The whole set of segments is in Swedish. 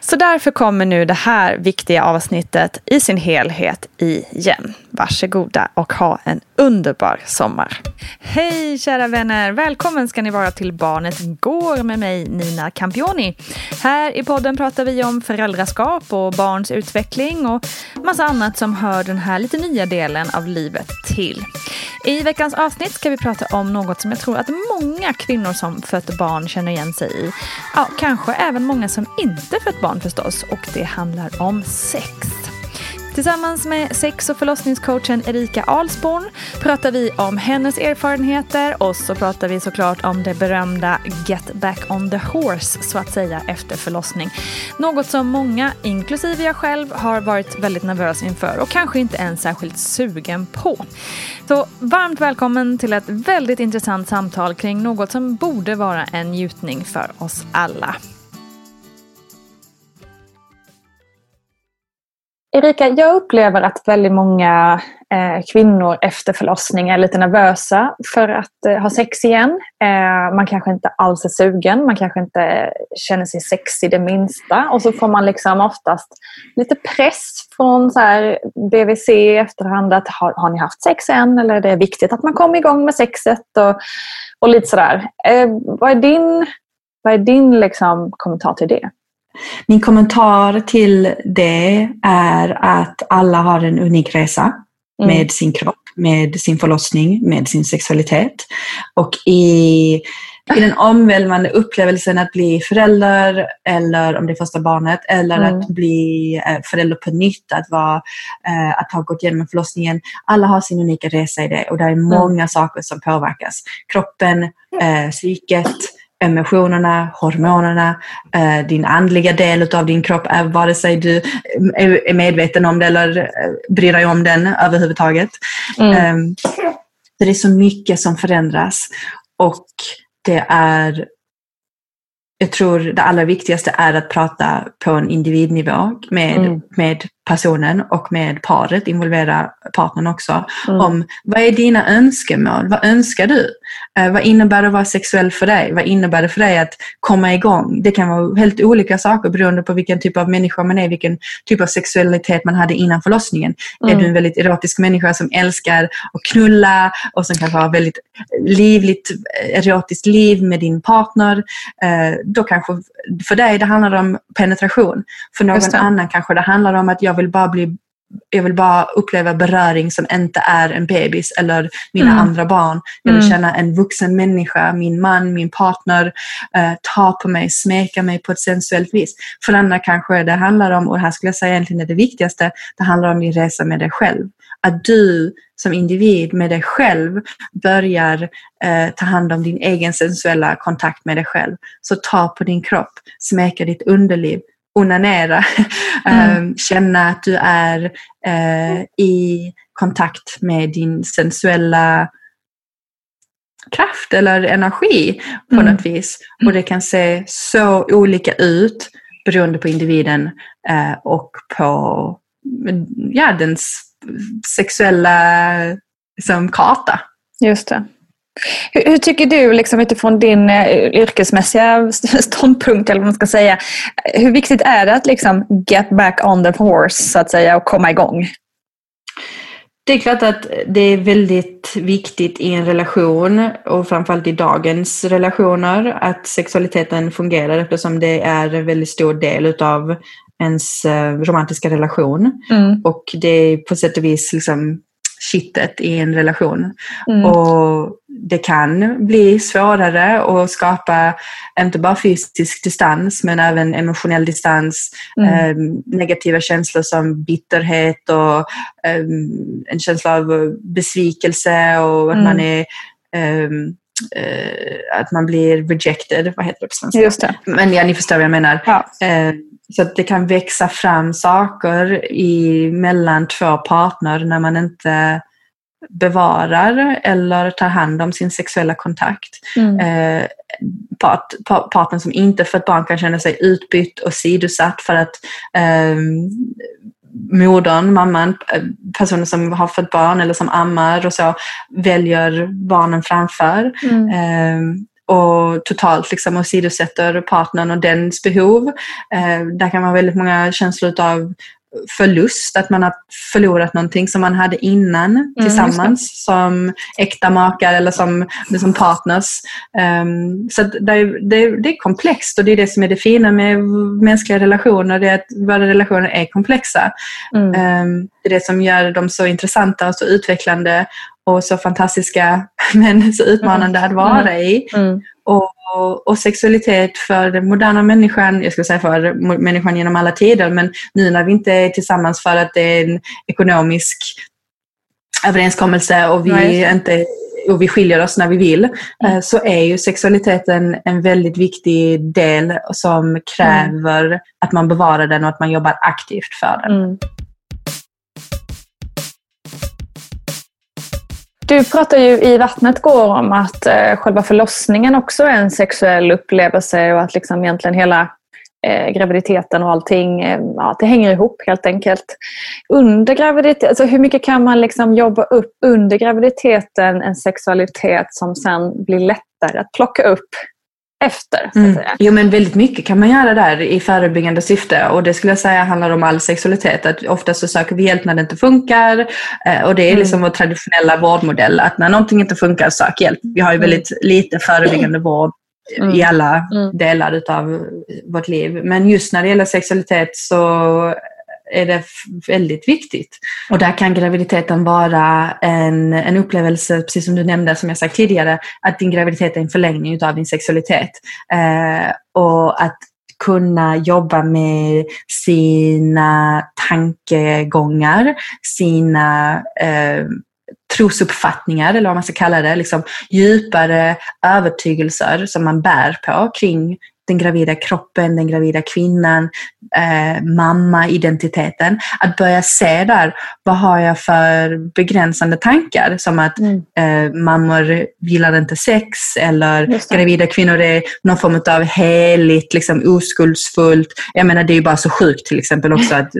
Så därför kommer nu det här viktiga avsnittet i sin helhet igen. Varsågoda och ha en underbar sommar. Hej kära vänner! Välkommen ska ni vara till Barnet går med mig Nina Campioni. Här i podden pratar vi om föräldraskap och barns utveckling och massa annat som hör den här lite nya delen av livet till. I veckans avsnitt ska vi prata om något som jag tror att många kvinnor som fött barn känner igen sig i. Ja, kanske även många som inte fött barn förstås och det handlar om sex. Tillsammans med sex och förlossningscoachen Erika Alsborn pratar vi om hennes erfarenheter och så pratar vi såklart om det berömda Get back on the horse så att säga efter förlossning. Något som många, inklusive jag själv, har varit väldigt nervös inför och kanske inte ens särskilt sugen på. Så varmt välkommen till ett väldigt intressant samtal kring något som borde vara en njutning för oss alla. Erika, jag upplever att väldigt många eh, kvinnor efter förlossning är lite nervösa för att eh, ha sex igen. Eh, man kanske inte alls är sugen, man kanske inte känner sig sexig det minsta och så får man liksom oftast lite press från så här BVC i efterhand att har, har ni haft sex än eller är det viktigt att man kommer igång med sexet och, och lite sådär. Eh, vad är din, vad är din liksom, kommentar till det? Min kommentar till det är att alla har en unik resa mm. med sin kropp, med sin förlossning, med sin sexualitet. Och i, i den omvälvande upplevelsen att bli förälder, eller om det är första barnet, eller mm. att bli eh, förälder på nytt, att, vara, eh, att ha gått igenom förlossningen. Alla har sin unika resa i det och det är mm. många mm. saker som påverkas. Kroppen, eh, psyket, emotionerna, hormonerna, eh, din andliga del av din kropp, är vare sig du är medveten om det eller eh, bryr dig om den överhuvudtaget. Mm. Um, det är så mycket som förändras och det är jag tror det allra viktigaste är att prata på en individnivå med, mm. med personen och med paret, involvera partnern också, mm. om vad är dina önskemål? Vad önskar du? Eh, vad innebär det att vara sexuell för dig? Vad innebär det för dig att komma igång? Det kan vara helt olika saker beroende på vilken typ av människa man är, vilken typ av sexualitet man hade innan förlossningen. Mm. Är du en väldigt erotisk människa som älskar att knulla och som kanske har väldigt livligt erotiskt liv med din partner, eh, då kanske för dig det handlar om penetration. För någon annan kanske det handlar om att jag vill bara bli jag vill bara uppleva beröring som inte är en bebis eller mina mm. andra barn. Jag vill mm. känna en vuxen människa, min man, min partner, eh, ta på mig, smeka mig på ett sensuellt vis. För andra kanske det handlar om, och här skulle jag säga egentligen är det viktigaste, det handlar om din resa med dig själv. Att du som individ med dig själv börjar eh, ta hand om din egen sensuella kontakt med dig själv. Så ta på din kropp, smeka ditt underliv, onanera, mm. Ehm, känna att du är eh, i kontakt med din sensuella kraft eller energi på mm. något vis. Och det kan se så olika ut beroende på individen eh, och på ja, dens sexuella liksom, karta. Just det. Hur, hur, tycker du liksom, utifrån din uh, yrkesmässiga ståndpunkt, eller vad man ska säga, hur viktigt är det att liksom, get back on the horse så att säga och komma igång? Det är klart att det är väldigt viktigt i en relation och framförallt i dagens relationer att sexualiteten fungerar eftersom det är en väldigt stor del utav ens eh, romantiska relation. Mm. Och det är på sätt och vis liksom kittet i en relation. Mm. Och det kan bli svårare att skapa inte bara fysisk distans men även emotionell distans, mm. eh, negativa känslor som bitterhet och eh, en känsla av besvikelse och att mm. man är ehm, eh, att man blir rejected, vad heter det på svenska? Just det. Men ja, ni förstår vad jag menar. Ja. Eh, så att det kan växa fram saker i, mellan två partner när man inte bevarar eller tar hand om sin sexuella kontakt. Mm. Eh, part, partnern som inte fött barn kan känna sig utbytt och sidosatt för att eh, modern, mamman, eh, personer som har fött barn eller som ammar och så väljer barnen framför. Mm. Eh, och totalt liksom åsidosätter partnern och dens behov. Eh, där kan vara väldigt många känslor av förlust, att man har förlorat någonting som man hade innan mm, tillsammans som äkta makar eller som, som partners. Um, så det är, det, det, är komplext och det är det som är det fina med mänskliga relationer, det är att våra relationer är komplexa. Mm. Um, det är det som gör dem så intressanta och så utvecklande och så fantastiska men så utmanande mm. att vara mm. i. Mm. Och, och, sexualitet för den moderna människan, jag ska säga för människan genom alla tider, men nu när vi inte är tillsammans för att det är en ekonomisk överenskommelse och vi, inte, och vi skiljer oss när vi vill, mm. Eh, så är ju sexualiteten en väldigt viktig del som kräver mm. att man bevarar den och att man jobbar aktivt för den. Mm. Du pratar ju i Vattnet går om att eh, själva förlossningen också är en sexuell upplevelse och att liksom egentligen hela eh, graviditeten och allting, eh, ja, det hänger ihop helt enkelt. Under graviditet, alltså hur mycket kan man liksom jobba upp under graviditeten en sexualitet som sen blir lättare att plocka upp efter. Så mm. Jo men väldigt mycket kan man göra där i förebyggande syfte och det skulle jag säga handlar om all sexualitet. Att ofta så söker vi hjälp när det inte funkar eh, och det är mm. liksom vår traditionella vårdmodell att när någonting inte funkar, sök hjälp. Vi har ju mm. väldigt lite förebyggande vård i alla delar utav vårt liv. Men just när det gäller sexualitet så är det väldigt viktigt. Och där kan graviditeten vara en, en upplevelse, precis som du nämnde, som jag sagt tidigare, att din graviditet är en förlängning av din sexualitet. Eh, och att kunna jobba med sina tankegångar, sina eh, trosuppfattningar eller vad man ska kalla det, liksom djupare övertygelser som man bär på kring den gravida kroppen, den gravida kvinnan, eh, mamma-identiteten. Att börja se där, vad har jag för begränsande tankar? Som att mm. eh, mammor gillar inte sex eller gravida kvinnor är någon form av heligt, liksom oskuldsfullt. Jag menar det är ju bara så sjukt till exempel också att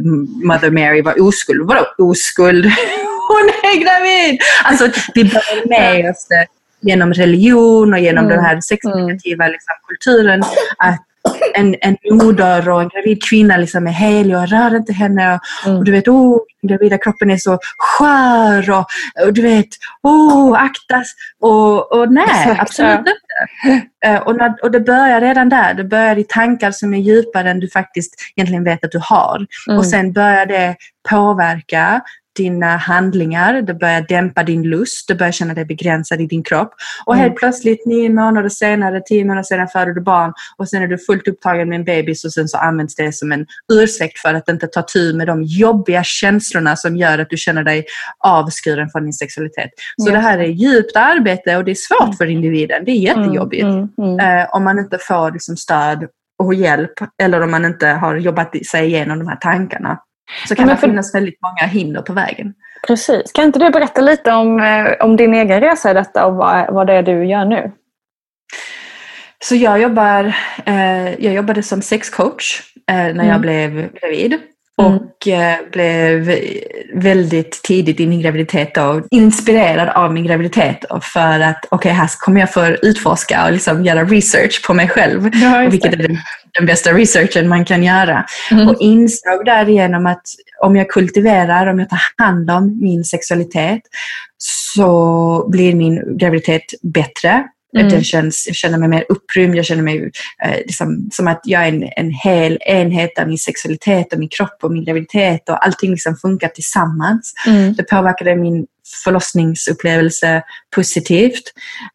Mother Mary var oskuld. Vadå oskuld? Hon är gravid! Alltså vi börjar med oss det genom religion och genom mm. den här sexnegativa liksom, kulturen. Att en, en moder och en gravid kvinna liksom är helig och rör inte henne. Och, mm. och du vet, oh, den gravida kroppen är så skör och, och du vet, oh, aktas. Och, och nej, Exakt, absolut ja. inte. Uh, och, när, och det börjar redan där. Det börjar i tankar som är djupare än du faktiskt egentligen vet att du har. Mm. Och sen börjar det påverka dina handlingar, det börjar dämpa din lust, du börjar känna dig begränsad i din kropp. Och helt mm. plötsligt nio månader senare, tio månader senare föder du barn och sen är du fullt upptagen med en bebis och sen så används det som en ursäkt för att inte ta tur med de jobbiga känslorna som gör att du känner dig avskuren från din sexualitet. Så mm. det här är djupt arbete och det är svårt mm. för individen. Det är jättejobbigt mm, mm, eh, om man inte får liksom, stöd och hjälp eller om man inte har jobbat sig igenom de här tankarna så kan det finnas väldigt många hinder på vägen. Precis. Kan inte du berätta lite om, eh, om din egen resa i detta och vad, vad det är du gör nu? Så jag, jobbar, eh, jag jobbade som sexcoach eh, när mm. jag blev gravid. Mm. Och eh, blev väldigt tidigt i min graviditet då, inspirerad av min graviditet för att okej, okay, här kommer jag få utforska och liksom göra research på mig själv. Ja, vilket är den, den, bästa researchen man kan göra. Mm. Och insåg därigenom att om jag kultiverar, om jag tar hand om min sexualitet så blir min graviditet bättre Mm. Den känns, jag känner mig mer upprymd, jag känner mig eh, liksom, som att jag är en, en hel enhet där min sexualitet och min kropp och min graviditet och allting liksom funkar tillsammans. Mm. Det påverkade min förlossningsupplevelse positivt.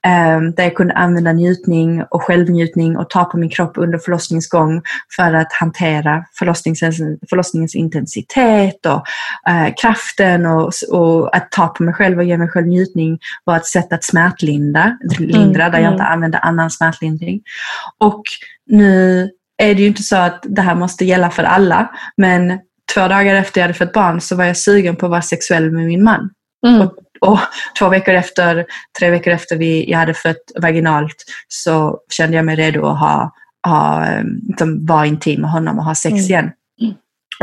Um, där jag kunde använda njutning och självnjutning och ta på min kropp under förlossningsgång för att hantera förlossningens, förlossningens intensitet och uh, kraften och, och, att ta på mig själv och ge mig själv njutning var ett sätt att smärtlindra, lindra, mm, där jag inte mm. använde annan smärtlindring. Och nu är det ju inte så att det här måste gälla för alla, men två dagar efter jag hade fått barn så var jag sugen på att vara sexuell med min man. Mm. Och, och, två veckor efter, tre veckor efter vi, jag hade fött vaginalt så kände jag mig redo att ha, ha, liksom, vara intim med honom och ha sex mm. igen.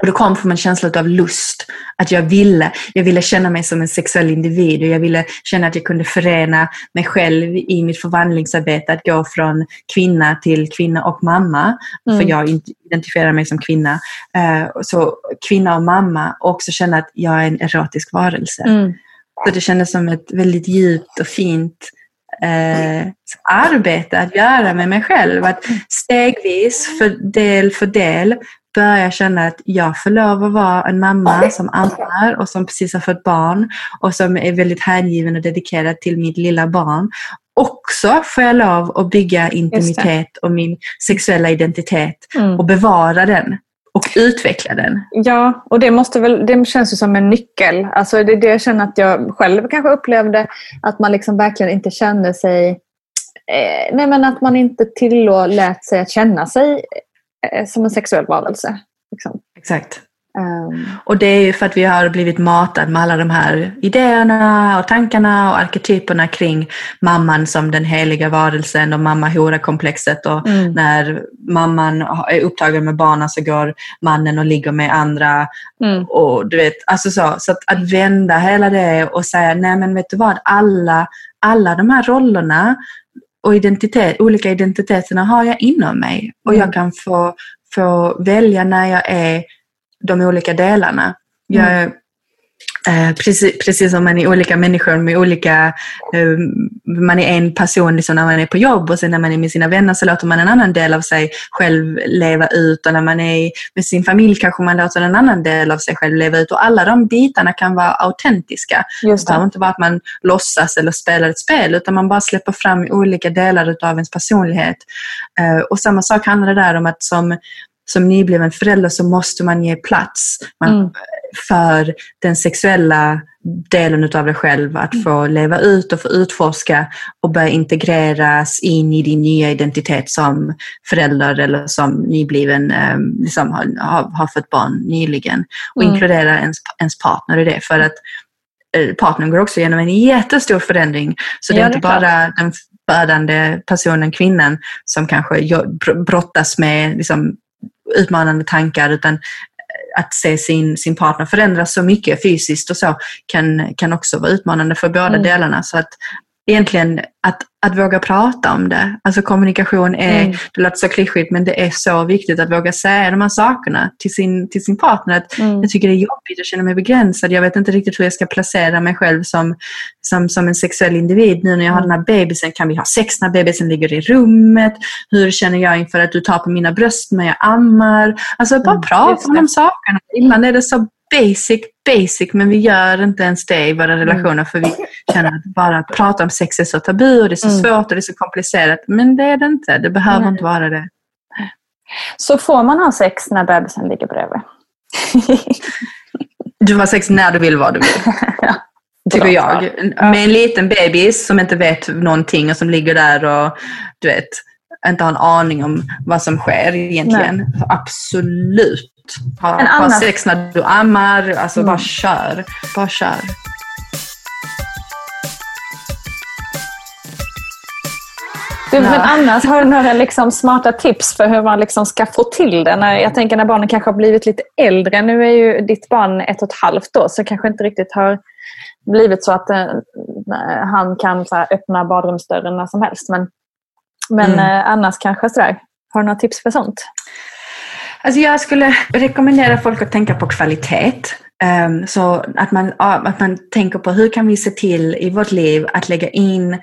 Och det kom från en känsla av lust, att jag ville, jag ville känna mig som en sexuell individ och jag ville känna att jag kunde förena mig själv i mitt förvandlingsarbete, att gå från kvinna till kvinna och mamma, mm. för jag identifierar mig som kvinna. Uh, så kvinna och mamma och också känna att jag är en erotisk varelse. Mm. Så det kändes som ett väldigt djupt och fint eh, arbete att göra med mig själv. Att stegvis, för del för del, börja känna att jag får lov att vara en mamma som ammar och som precis har fått barn och som är väldigt hängiven och dedikerad till mitt lilla barn. Också får jag lov att bygga intimitet och min sexuella identitet mm. och bevara den och utveckla den. Ja, och det, måste väl, det känns ju som en nyckel. Alltså det är det jag känner att jag själv kanske upplevde, att man liksom verkligen inte kände sig eh, nej men att man inte tillät sig att känna sig som en sexuell varelse. Liksom. Exakt. Um. Och det är ju för att vi har blivit matade med alla de här idéerna och tankarna och arketyperna kring mamman som den heliga varelsen och mamma-hora-komplexet. Och mm. när mamman är upptagen med barnen så går mannen och ligger med andra. Mm. Och du vet, alltså så, så att, att vända hela det och säga, nej men vet du vad, alla, alla de här rollerna och identitet, olika identiteterna har jag inom mig. Och mm. jag kan få, få välja när jag är de olika delarna. Jag, mm. Eh, precis, precis som man är olika människor med olika, eh, man är en person liksom när man är på jobb och sen när man är med sina vänner så låter man en annan del av sig själv leva ut och när man är med sin familj kanske man låter en annan del av sig själv leva ut och alla de bitarna kan vara autentiska. Just det. behöver inte vara att man låtsas eller spelar ett spel utan man bara släpper fram olika delar av ens personlighet. Eh, och samma sak handlar det där om att som som nybliven förälder så måste man ge plats. Man, mm. För den sexuella delen av dig själv att få leva ut och få utforska och börja integreras in i din nya identitet som förälder eller som nybliven, eh, liksom har, har fått barn nyligen. Och mm. inkludera ens, ens partner i det. För att eh, partnern går också igenom en jättestor förändring. Så det är inte bara den födande personen, kvinnan, som kanske brottas med liksom, utmanande tankar utan att se sin, sin partner förändras så mycket fysiskt och så kan, kan också vara utmanande för båda mm. delarna. Så att egentligen att, att våga prata om det. Alltså kommunikation är, mm. det låter så klyschigt, men det är så viktigt att våga säga de här sakerna till sin, till sin partner. Att mm. Jag tycker det är jobbigt, jag känner mig begränsad, jag vet inte riktigt hur jag ska placera mig själv som, som, som en sexuell individ. Nu när jag har den här bebisen, kan vi ha sex när bebisen ligger i rummet? Hur känner jag inför att du tar på mina bröst när jag ammar? Alltså bara mm. prata om de sakerna. Ibland är det så basic, basic, men vi gör inte ens det i våra mm. relationer för vi känner att bara prata om sex är så tabu och det är så mm. svårt och det är så komplicerat. Men det är det inte. Det behöver Nej. inte vara det. Så får man ha sex när bebisen ligger bredvid? du har sex när du vill, vad du vill. ja. Tycker jag. Med en liten bebis som inte vet någonting och som ligger där och du vet, inte har en aning om vad som sker egentligen. Nej. Absolut ha, ha sex när du ammar. Alltså mm. bara kör. Bara kör. Du, men annars, har du några liksom smarta tips för hur man liksom ska få till det? När, jag tänker när barnen kanske har blivit lite äldre. Nu är ju ditt barn ett och ett halvt då, så kanske inte riktigt har blivit så att eh, han kan här, öppna badrumsdörren när som helst. Men, men mm. eh, annars kanske sådär. Har du några tips för sånt? Alltså jag skulle rekommendera folk att tänka på kvalitet. Um, så att man, att man tänker på hur kan vi se till i vårt liv att lägga in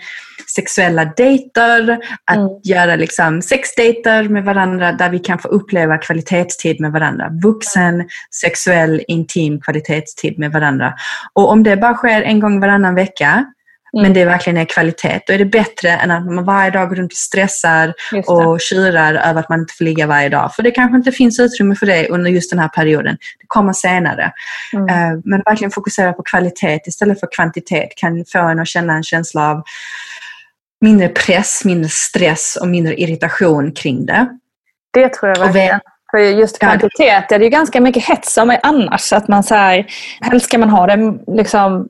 sexuella dejter, att mm. göra liksom sexdejter med varandra där vi kan få uppleva kvalitetstid med varandra. Vuxen, sexuell, intim kvalitetstid med varandra. Och om det bara sker en gång varannan vecka Mm. Men det verkligen är kvalitet. Då är det bättre än att man varje dag går runt och stressar och tjurar över att man inte får ligga varje dag. För det kanske inte finns utrymme för det under just den här perioden. Det kommer senare. Mm. Uh, men verkligen fokusera på kvalitet istället för kvantitet kan få en att känna en känsla av mindre press, mindre stress och mindre irritation kring det. Det tror jag verkligen. För just kvantitet är det ju ganska mycket hets om annars. Att man så här, helst ska man ha det liksom,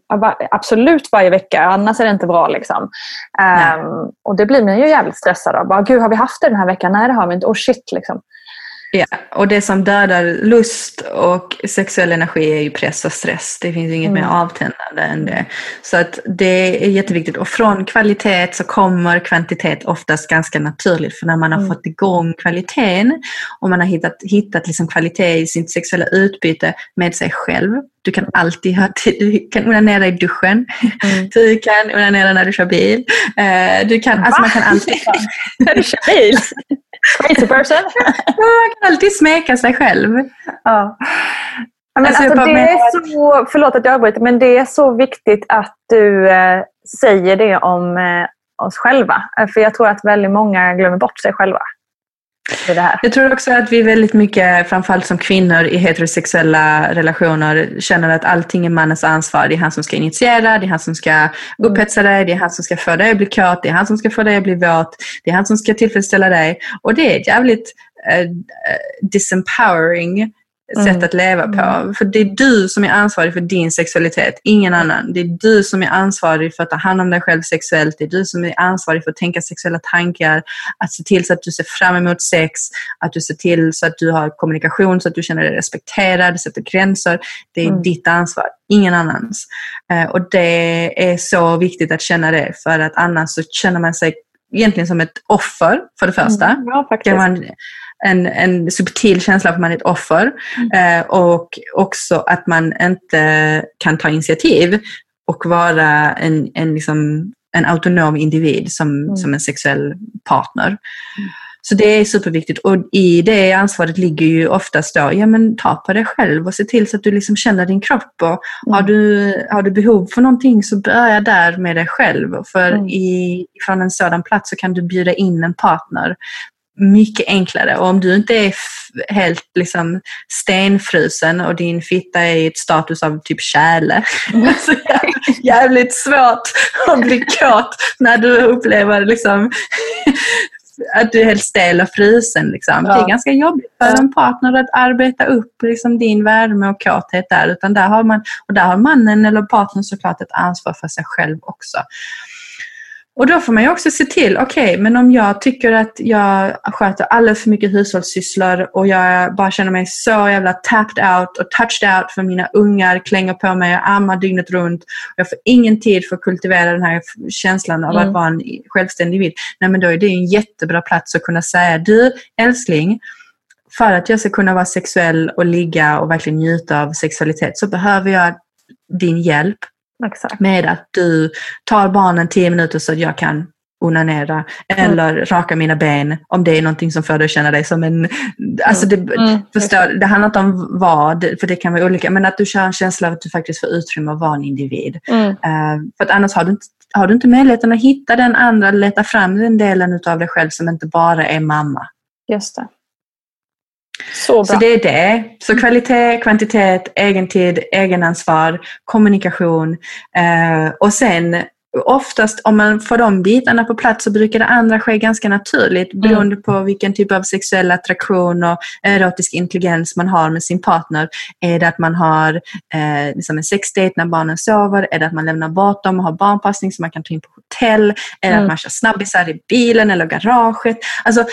absolut varje vecka, annars är det inte bra. Liksom. Um, och det blir man ju jävligt stressad av. Bara, Gud, har vi haft det den här veckan? Nej, det har vi inte. Oh shit, liksom. Ja, och det som dödar lust och sexuell energi är ju press och stress. Det finns inget mm. mer avtändande än det. Så att det är jätteviktigt. Och från kvalitet så kommer kvantitet oftast ganska naturligt. För när man har mm. fått igång kvaliteten och man har hittat, hittat liksom kvalitet i sitt sexuella utbyte med sig själv. Du kan alltid ha, du kan onanera i duschen. Mm. Du kan onanera när du kör bil. Eh, du kan, alltså man kan alltid... när du kör bil? Crazy person. Man kan alltid smeka sig själv. Ja. Men alltså, alltså, det är så, förlåt att jag avbryter, men det är så viktigt att du eh, säger det om eh, oss själva. För jag tror att väldigt många glömmer bort sig själva det här. Jag tror också att vi väldigt mycket, framförallt som kvinnor i heterosexuella relationer, känner att allting är mannens ansvar. Det är han som ska initiera, det är han som ska mm. upphetsa dig, det är han som ska få dig att bli kåt, det är han som ska få dig att bli våt, det är han som ska tillfredsställa dig. Och det är jävligt uh, disempowering sätt mm. att leva på. Mm. För det är du som är ansvarig för din sexualitet, ingen annan. Det är du som är ansvarig för att ta hand om dig själv sexuellt. Det är du som är ansvarig för att tänka sexuella tankar, att se till så att du ser fram emot sex, att du ser till så att du har kommunikation så att du känner dig respekterad, sätter gränser. Det är mm. ditt ansvar, ingen annans. Uh, och det är så viktigt att känna det, för att annars så känner man sig egentligen som ett offer, för det första. Mm, ja, faktiskt. Man, en, en subtil känsla av att man är ett offer mm. eh, och också att man inte kan ta initiativ och vara en, en, liksom, en autonom individ som, mm. som en sexuell partner. Mm. Så det är superviktigt och i det ansvaret ligger ju oftast då, ja men ta på dig själv och se till så att du liksom känner din kropp och mm. har, du, har du behov för någonting så börja där med dig själv. För mm. i, från en sådan plats så kan du bjuda in en partner mycket enklare. Och om du inte är helt liksom stenfrusen och din fitta är i ett status av typ kärle. så jävligt svårt att bli kåt när du upplever liksom att du är helt stel och frusen. Liksom. Ja. Det är ganska jobbigt för ja. en partner att arbeta upp liksom, din värme och kåthet där. Utan där har, man, och där har mannen eller partnern såklart ett ansvar för sig själv också. Och då får man ju också se till, okej, okay, men om jag tycker att jag sköter alldeles för mycket hushållssysslor och jag bara känner mig så jävla tapped out och touched out för mina ungar klänger på mig och ammar dygnet runt. Och jag får ingen tid för att kultivera den här känslan av mm. att vara en självständig individ. Nej, men då är det en jättebra plats att kunna säga, du älskling, för att jag ska kunna vara sexuell och ligga och verkligen njuta av sexualitet så behöver jag din hjälp Exakt. Med att du tar barnen tio minuter så att jag kan onanera eller mm. raka mina ben om det är någonting som får dig att känna dig som en... Alltså det, mm. förstår, det handlar inte om vad, för det kan vara olika, men att du kör en känsla av att du faktiskt får utrymme att vara en individ. Mm. Uh, för att annars har du, inte, har du inte möjligheten att hitta den andra, leta fram den delen av dig själv som inte bara är mamma. Just det. Så, bra. så det är det. Så kvalitet, kvantitet, egentid, egenansvar, kommunikation eh, och sen oftast om man får de bitarna på plats så brukar det andra ske ganska naturligt mm. beroende på vilken typ av sexuell attraktion och erotisk intelligens man har med sin partner. Är det att man har eh, liksom en sexdate när barnen sover? Är det att man lämnar bort dem och har barnpassning så man kan ta in på hotell? Är det mm. att man kör snabbisar i bilen eller garaget? Alltså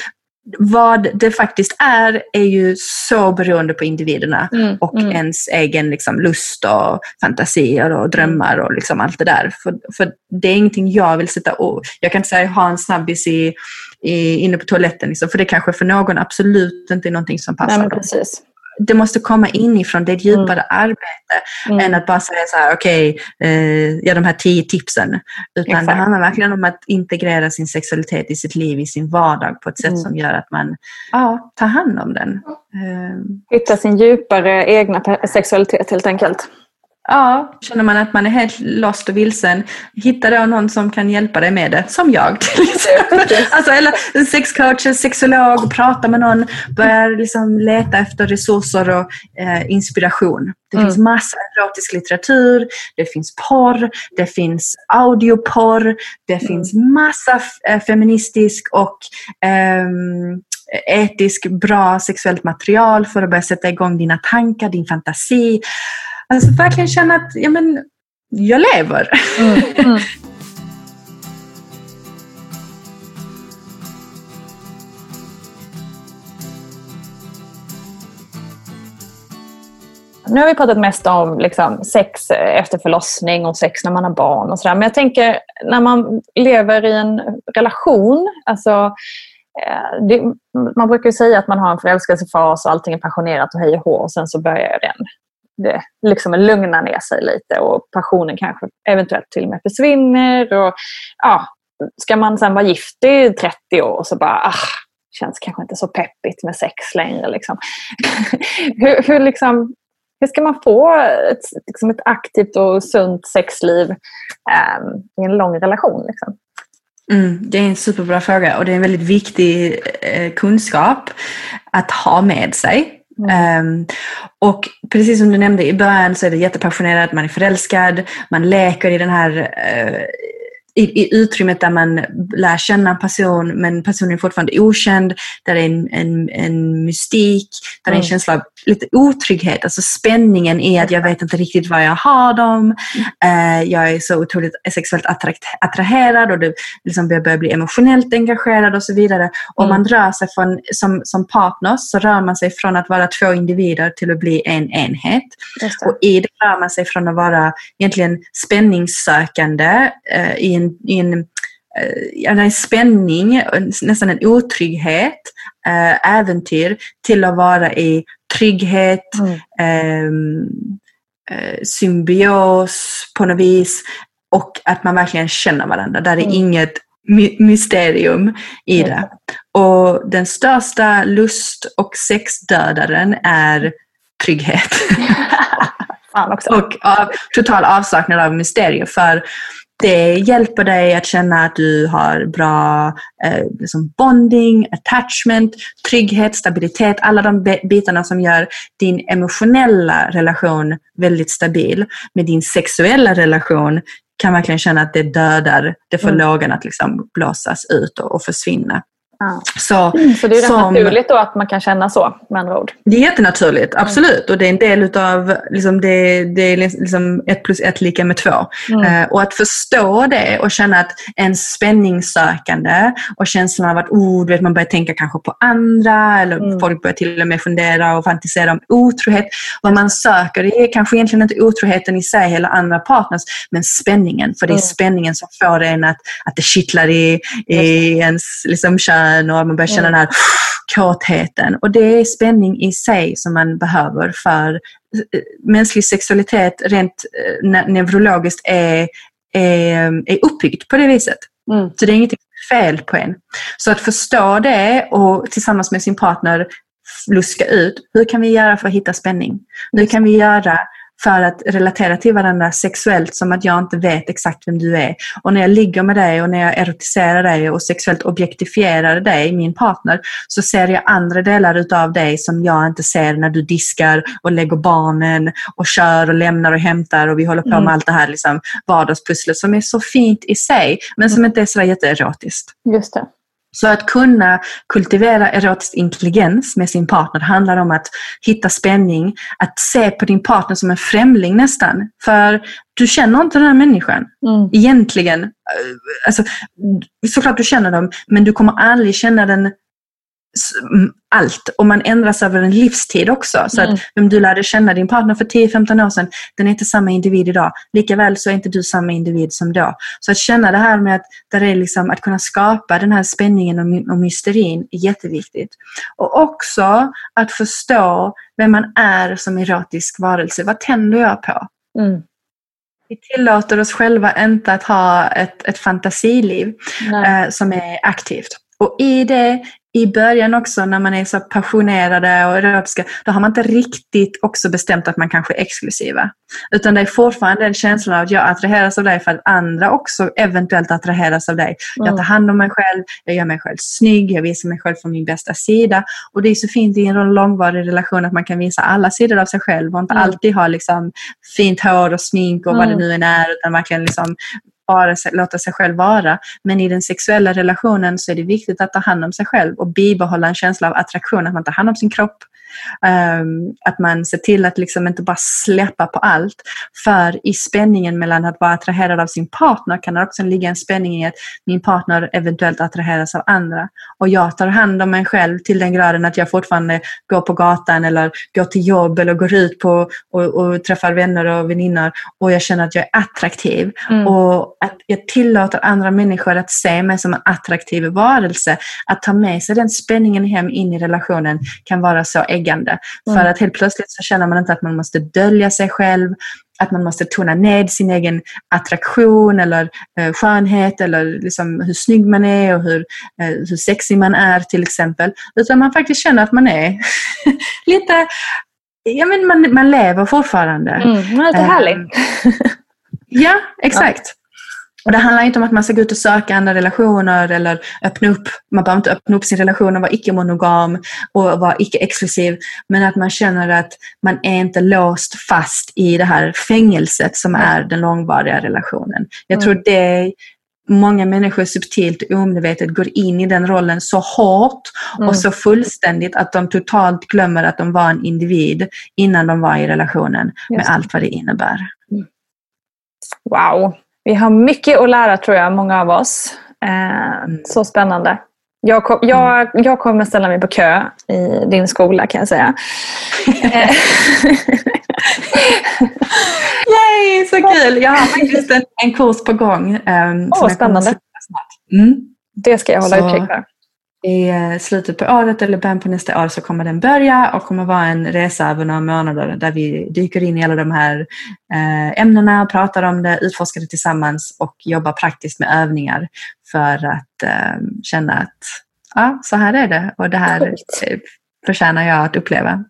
vad det faktiskt är, är ju så beroende på individerna mm, och mm. ens egen liksom, lust och fantasier och drömmar och liksom allt det där. För, för det är ingenting jag vill sätta ord. Jag kan inte säga ha en snabbis i, i, inne på toaletten, liksom, för det kanske för någon absolut inte är någonting som passar Nej, dem. Precis det måste komma inifrån, det är ett djupare mm. arbete mm. än att bara säga så här, okej, okay, eh, ja de här tio tipsen. Utan Exakt. det handlar verkligen om att integrera sin sexualitet i sitt liv, i sin vardag på ett sätt mm. som gör att man ja, tar hand om den. Eh. Hitta sin djupare egna sexualitet helt enkelt. Ja, känner man att man är helt lost och vilsen, hitta då någon som kan hjälpa dig med det, som jag till exempel. Alltså, eller sexcoach, sexolog, prata med någon, börja liksom leta efter resurser och eh, inspiration. Det mm. finns massa erotisk litteratur, det finns porr, det finns audioporr, det mm. finns massa eh, feministisk och eh, etisk bra sexuellt material för att börja sätta igång dina tankar, din fantasi. Alltså verkligen känna att ja, men, jag lever. Mm, mm. Nu har vi pratat mest om liksom, sex efter förlossning och sex när man har barn och sådär. Men jag tänker när man lever i en relation, alltså eh, det, man brukar säga att man har en förälskelsefas och allting är passionerat och hej och hå och sen så börjar den det liksom lugnar ner sig lite och passionen kanske eventuellt till och med försvinner. Och, ja, ska man sen vara gift i 30 år så bara, ah, känns kanske inte så peppigt med sex längre. Liksom. hur, hur, liksom, hur ska man få ett, liksom ett aktivt och sunt sexliv um, i en lång relation? Liksom? Mm, det är en superbra fråga och det är en väldigt viktig eh, kunskap att ha med sig. Mm. Um, och precis som du nämnde i början så är det jättepassionerat, man är förälskad, man leker i den här uh, i, i utrymmet där man lär känna en person men personen är fortfarande okänd, där det är en, en, en mystik, där det är en mm. känsla av lite otrygghet, alltså spänningen i att jag vet inte riktigt var jag har dem, uh, jag är så otroligt sexuellt attraherad och det liksom börjar bli emotionellt engagerad och så vidare. Och mm. man rör sig från, som, som partner så rör man sig från att vara två individer till att bli en enhet. Och i det rör man sig från att vara egentligen spänningssökande uh, i en, i en, eh, en spänning, nästan en otrygghet, äh, äventyr, till att vara i trygghet, mm. Ehm, eh, symbios på något vis och att man verkligen känner varandra. Där är mm. inget my mysterium i det. Och den största lust och sexdödaren är trygghet. och av, total avsaknad av mysterium. För det hjälper dig att känna att du har bra eh, liksom bonding, attachment, trygghet, stabilitet, alla de bitarna som gör din emotionella relation väldigt stabil. Med din sexuella relation kan verkligen känna att det dödar, det får mm. lågan att liksom blåsas ut och, och försvinna. Ja. Så, mm, så det är rätt som, naturligt då att man kan känna så med andra ord? Det är jättenaturligt, absolut. Mm. Och det är en del utav, liksom det, det är liksom ett plus ett lika med två. Mm. Uh, och att förstå det och känna att en spänningssökande och känslan av att oh, du vet, man börjar tänka kanske på andra eller mm. folk börjar till och med fundera och fantisera om otrohet. Vad man söker det är kanske egentligen inte otroheten i sig eller andra partners men spänningen. För det är mm. spänningen som får en att, att det kittlar i, i ens liksom, kön bön och man börjar känna mm. den här kåtheten. Och det är spänning i sig som man behöver för eh, mänsklig sexualitet rent eh, neurologiskt är, är, är uppbyggt på det viset. Mm. Så det är inget fel på en. Så att förstå det och tillsammans med sin partner luska ut, hur kan vi göra för att hitta spänning? Hur kan vi göra för att relatera till varandra sexuellt som att jag inte vet exakt vem du är. Och när jag ligger med dig och när jag erotiserar dig och sexuellt objektifierar dig, min partner, så ser jag andra delar utav dig som jag inte ser när du diskar och lägger barnen och kör och lämnar och hämtar och vi håller på med mm. allt det här liksom vardagspusslet som är så fint i sig men som mm. inte är så jätteerotiskt. Just det. Så att kunna kultivera erotisk intelligens med sin partner handlar om att hitta spänning, att se på din partner som en främling nästan. För du känner inte den här människan mm. egentligen. Alltså, såklart du känner dem, men du kommer aldrig känna den allt och man ändras över en livstid också. Så mm. att vem du lärde känna din partner för 10-15 år sedan, den är inte samma individ idag. Likaväl så är inte du samma individ som då. Så att känna det här med att, där är liksom, att kunna skapa den här spänningen och, och mysterin är jätteviktigt. Och också att förstå vem man är som erotisk varelse. Vad tänder jag på? Mm. Vi tillåter oss själva inte att ha ett, ett fantasiliv eh, som är aktivt. Och i det i början också när man är så passionerade och erotiska, då har man inte riktigt också bestämt att man kanske är exklusiva. Utan det är fortfarande en känsla av att jag attraheras av dig för att andra också eventuellt attraheras av dig. Mm. Jag tar hand om mig själv, jag gör mig själv snygg, jag visar mig själv från min bästa sida. Och det är så fint i en långvarig relation att man kan visa alla sidor av sig själv och inte mm. alltid ha liksom fint hår och smink och mm. vad det mm. nu än är, utan verkligen liksom bara låta sig själv vara. Men i den sexuella relationen så är det viktigt att ta hand om sig själv och bibehålla en känsla av attraktion, att man tar hand om sin kropp, Um, att man ser till att liksom inte bara släppa på allt. För i spänningen mellan att vara attraherad av sin partner kan det också ligga en spänning i att min partner eventuellt attraheras av andra. Och jag tar hand om mig själv till den graden att jag fortfarande går på gatan eller går till jobb eller går ut på och, och träffar vänner och väninnor och jag känner att jag är attraktiv. Mm. Och att jag tillåter andra människor att se mig som en attraktiv varelse. Att ta med sig den spänningen hem in i relationen kan vara så äggande. Mm. För att helt plötsligt så känner man inte att man måste dölja sig själv, att man måste tona ned sin egen attraktion eller eh, skönhet eller liksom hur snygg man är och hur, eh, hur sexig man är till exempel. Utan man faktiskt känner att man är lite, ja men man, man lever fortfarande. Mm, lite härlig. Eh, ja, exakt. Och det handlar inte om att man ska gå ut och söka andra relationer eller öppna upp. Man behöver inte öppna upp sin relation och vara icke-monogam och vara icke-exklusiv. Men att man känner att man är inte låst fast i det här fängelset som är den långvariga relationen. Jag mm. tror det många människor subtilt och omedvetet går in i den rollen så hårt mm. och så fullständigt att de totalt glömmer att de var en individ innan de var i relationen med allt vad det innebär. Mm. Wow, vi har mycket att lära tror jag, många av oss. Eh, mm. så spännande. Jag, kom, jag, mm. jag kommer ställa mig på kö i din skola kan jag säga. Yay, så kul! Jag har faktiskt en, en kurs på gång. Um, oh, spännande. Mm. Det ska jag hålla utkik för i eh, slutet på året eller början på nästa år så kommer den börja och kommer vara en resa över några månader där vi dyker in i alla de här eh, ämnena, pratar om det, utforskar det tillsammans och jobbar praktiskt med övningar för att eh, känna att ja, så här är det och det här förtjänar jag att uppleva.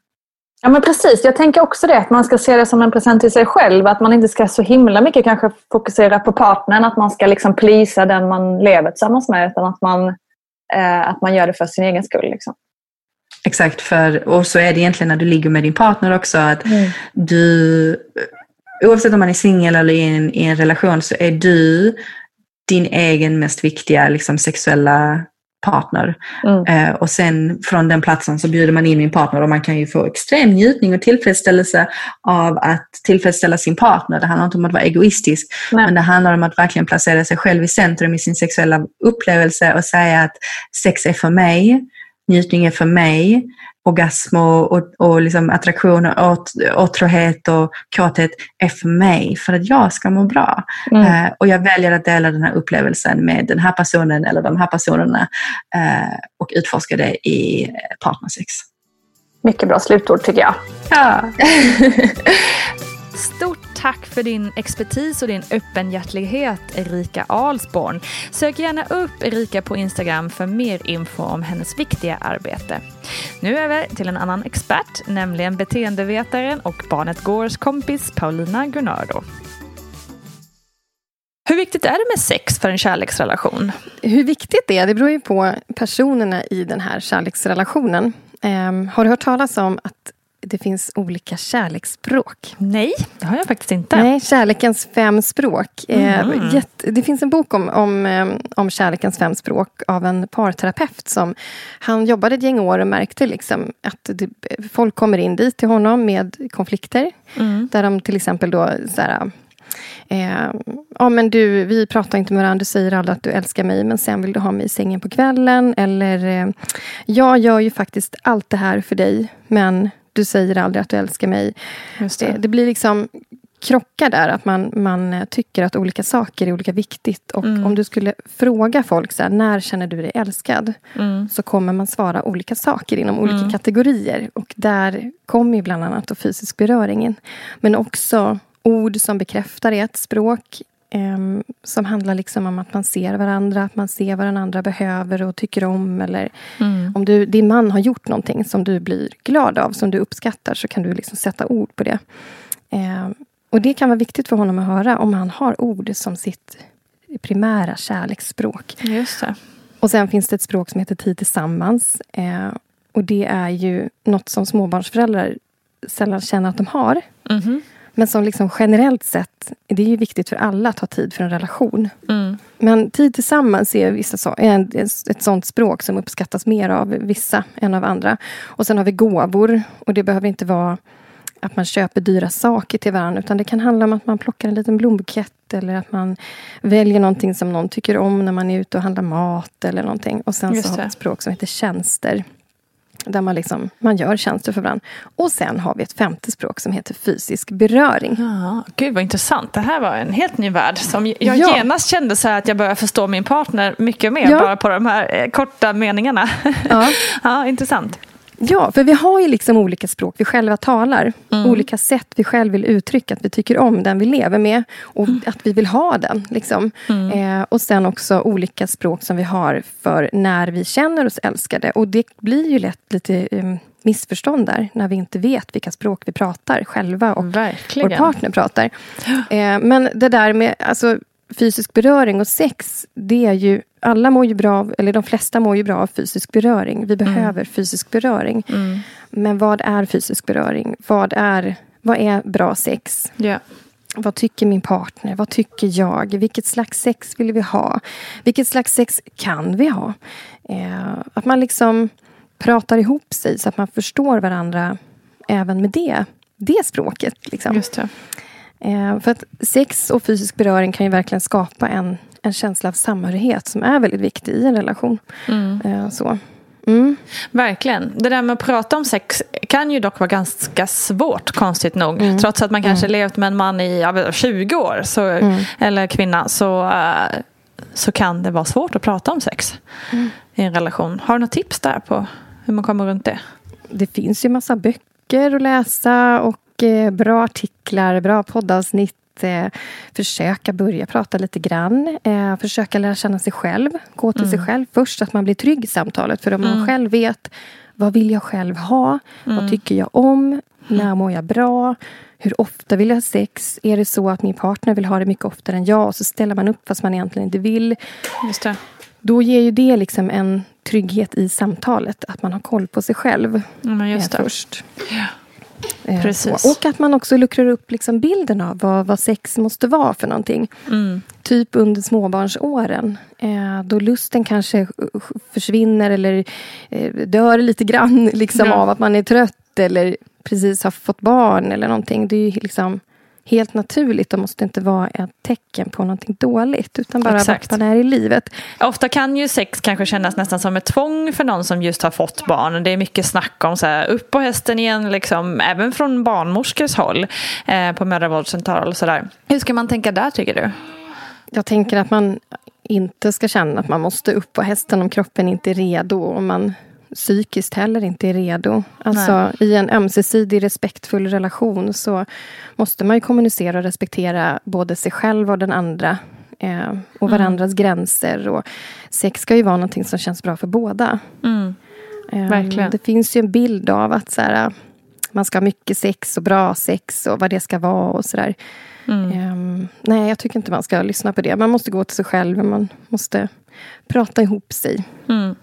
Ja men precis, jag tänker också det. Att man ska se det som en present till sig själv. Att man inte ska så himla mycket kanske fokusera på partnern. Att man ska liksom plisa den man lever tillsammans med. Utan att man, att man gör det för sin egen skull. Liksom. Exakt, för, och så är det egentligen när du ligger med din partner också. att mm. du Oavsett om man är singel eller i en, i en relation så är du din egen mest viktiga liksom, sexuella partner. Mm. Eh, och sen från den platsen så bjuder man in min partner och man kan ju få extrem njutning och tillfredsställelse av att tillfredsställa sin partner. Det handlar inte om att vara egoistisk, Nej. men det handlar om att verkligen placera sig själv i centrum i sin sexuella upplevelse och säga att sex är för mig, njutning är för mig orgasm och, och, och liksom attraktion och åt, åtråhet och kåthet är för mig, för att jag ska må bra. Mm. Uh, och jag väljer att dela den här upplevelsen med den här personen eller de här personerna uh, och utforska det i partnersex. Mycket bra slutord tycker jag. Ja. Tack för din expertis och din öppenhjärtlighet Erika Alsborn. Sök gärna upp Erika på Instagram för mer info om hennes viktiga arbete. Nu över till en annan expert, nämligen beteendevetaren och Barnet Gårds kompis Paulina Gunnardo. Hur viktigt är det med sex för en kärleksrelation? Hur viktigt det är, det beror ju på personerna i den här kärleksrelationen. Um, har du hört talas om att det finns olika kärleksspråk. Nej, det har jag faktiskt inte. Nej, Kärlekens fem språk. Mm. Det finns en bok om, om, eh, om kärlekens fem språk av en parterapeut. Som, han jobbade ett gäng år och märkte liksom att det, folk kommer in dit till honom med konflikter. Mm. Där de till exempel då så här, Eh, ja, men du, vi pratar inte med varandra, du säger aldrig att du älskar mig men sen vill du ha mig i sängen på kvällen. Eller, eh, jag gör ju faktiskt allt det här för dig men du säger aldrig att du älskar mig. Det. det. blir liksom krockar där, att man, man tycker att olika saker är olika viktigt. Och mm. om du skulle fråga folk så här, när känner du dig älskad? Mm. Så kommer man svara olika saker inom olika mm. kategorier. Och där kommer bland annat fysisk beröring in. Men också ord som bekräftar ett språk. Um, som handlar liksom om att man ser varandra, att man ser vad den andra behöver och tycker om. Eller mm. om du, din man har gjort någonting som du blir glad av, som du uppskattar, så kan du liksom sätta ord på det. Um, och det kan vara viktigt för honom att höra om han har ord som sitt primära kärleksspråk. Just det. Och sen finns det ett språk som heter tid tillsammans. Uh, och det är ju något som småbarnsföräldrar sällan känner att de har. Mm -hmm. Men som liksom generellt sett, det är ju viktigt för alla att ha tid för en relation. Mm. Men tid tillsammans är, vissa så, är ett sånt språk som uppskattas mer av vissa än av andra. Och sen har vi gåvor. Och det behöver inte vara att man köper dyra saker till varandra. Utan det kan handla om att man plockar en liten blombukett. Eller att man väljer någonting som någon tycker om när man är ute och handlar mat. eller någonting. Och sen så har vi ett språk som heter tjänster. Där man, liksom, man gör tjänster för varandra. Och sen har vi ett femte språk som heter fysisk beröring. Ja, Gud vad intressant. Det här var en helt ny värld. Som jag ja. genast kände så att jag började förstå min partner mycket mer. Ja. Bara på de här eh, korta meningarna. Ja. ja, intressant. Ja, för vi har ju liksom olika språk vi själva talar. Mm. Olika sätt vi själva vill uttrycka att vi tycker om den vi lever med. Och mm. att vi vill ha den. Liksom. Mm. Eh, och sen också olika språk som vi har för när vi känner oss älskade. Och det blir ju lätt lite um, missförstånd där. När vi inte vet vilka språk vi pratar själva och Verkligen. vår partner pratar. Eh, men det där med alltså, fysisk beröring och sex, det är ju alla mår ju bra av, eller de flesta mår ju bra av fysisk beröring. Vi mm. behöver mm. fysisk beröring. Mm. Men vad är fysisk beröring? Vad är, vad är bra sex? Yeah. Vad tycker min partner? Vad tycker jag? Vilket slags sex vill vi ha? Vilket slags sex kan vi ha? Eh, att man liksom pratar ihop sig så att man förstår varandra även med det, det språket. Liksom. Just det. Eh, för att sex och fysisk beröring kan ju verkligen skapa en, en känsla av samhörighet som är väldigt viktig i en relation. Mm. Eh, så. Mm. Verkligen. Det där med att prata om sex kan ju dock vara ganska svårt, konstigt nog. Mm. Trots att man kanske mm. levt med en man i ja, 20 år, så, mm. eller kvinna, så, uh, så kan det vara svårt att prata om sex mm. i en relation. Har du något tips där på hur man kommer runt det? Det finns ju massa böcker att läsa och Eh, bra artiklar, bra poddavsnitt. Eh, försöka börja prata lite grann. Eh, försöka lära känna sig själv. Gå till mm. sig själv först, så att man blir trygg i samtalet. För om mm. man själv vet vad vill jag själv ha? Mm. Vad tycker jag om? När mår jag bra? Hur ofta vill jag ha sex? Är det så att min partner vill ha det mycket oftare än jag? Och så ställer man upp fast man egentligen inte vill. Just det. Då ger ju det liksom en trygghet i samtalet. Att man har koll på sig själv eh, det. först. Eh, Precis. så. Och att man också luckrar upp liksom bilden av vad, vad sex måste vara för någonting. Mm. Typ under småbarnsåren. Eh, då lusten kanske eh, försvinner eller eh, dör lite grann liksom, Ja. av att man är trött eller precis har fått barn eller någonting. Det är liksom helt naturligt och måste inte vara ett tecken på någonting dåligt. Utan bara Exakt. vart man är i livet. Ofta kan ju sex kanske kännas nästan som ett tvång för någon som just har fått barn. Det är mycket snack om så här, upp på hästen igen, liksom, även från barnmorskors håll eh, på mödravårdscentral. och Så där. Hur ska man tänka där tycker du? Jag tänker att man inte ska känna att man måste upp på hästen om kroppen inte är redo. Och man psykiskt heller inte är redo. Alltså i en ömsesidig respektfull relation så måste man ju kommunicera och respektera både sig själv och den andra. Eh, och varandras gränser. Och sex ska ju vara någonting som känns bra för båda. Mm. Eh. Det finns ju en bild av att så här, man ska ha mycket sex och bra sex och vad det ska vara och sådär. Mm. Ehm, nej, jag tycker inte man ska lyssna på det. Man måste gå till sig själv. Man måste prata ihop sig. Mm.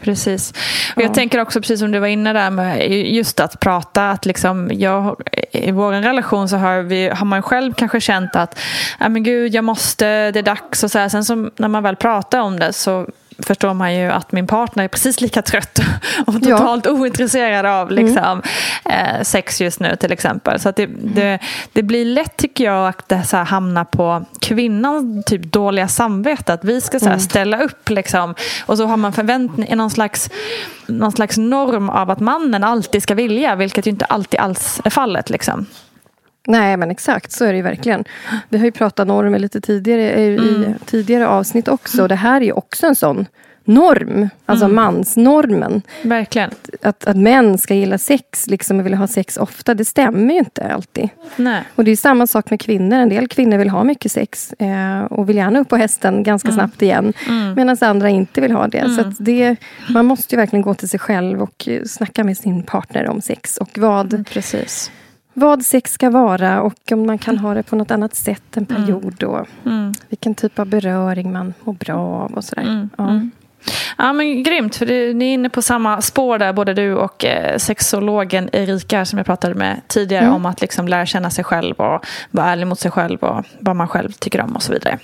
Precis. Och jag Ja. tänker också, precis som du var inne där med just att prata, att liksom jag, i vår relation så har, vi, har man själv kanske känt att men gud, jag måste, det är dags och så här. Sen så, när man väl pratar om det så förstår man ju att min partner är precis lika trött och Ja. totalt ointresserad av liksom, eh, sex just nu till exempel. Så det, det, det blir lätt tycker jag att det så här hamnar på kvinnans typ dåliga samvete. Att vi ska så här, ställa upp liksom. Och så har man förväntning, någon slags, någon slags norm av att mannen alltid ska vilja. Vilket ju inte alltid alls är fallet. Liksom. Nej, men exakt. Så är det ju verkligen. Vi har ju pratat normer lite tidigare eh, i tidigare avsnitt också. Och det här är ju också en sån norm. Alltså mansnormen. Verkligen. Att, att män ska gilla sex liksom, och vilja ha sex ofta, det stämmer ju inte alltid. Nej. Och det är samma sak med kvinnor. En del kvinnor vill ha mycket sex eh, och vill gärna upp på hästen ganska snabbt igen. Medan andra inte vill ha det. Så att det. Man måste ju verkligen gå till sig själv och eh, snacka med sin partner om sex. Och vad, Precis. Vad sex ska vara och om man kan ha det på något annat sätt en period. Och Mm. vilken typ av beröring man mår bra av och sådär. Ja. Ja men grymt, för det, ni är inne på samma spår där både du och eh, sexologen Erika som jag pratade med tidigare om att liksom lära känna sig själv och vara ärlig mot sig själv och vad man själv tycker om och så vidare.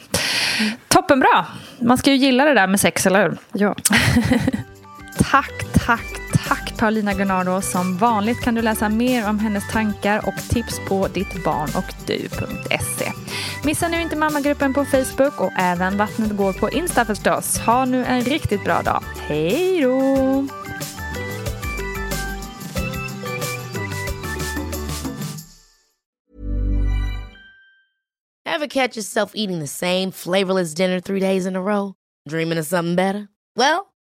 Toppenbra! Man ska ju gilla det där med sex, eller hur? Ja. Tack, tack, tack Paulina Gunnardo. Som vanligt kan du läsa mer om hennes tankar och tips på dittbarnochdu.se Missa nu inte mammagruppen på Facebook och även Vattnet går på Insta förstås. Ha nu en riktigt bra dag. Hej då! Ever catch yourself eating the same flavorless dinner three days in a row? Dreaming of something better? Well,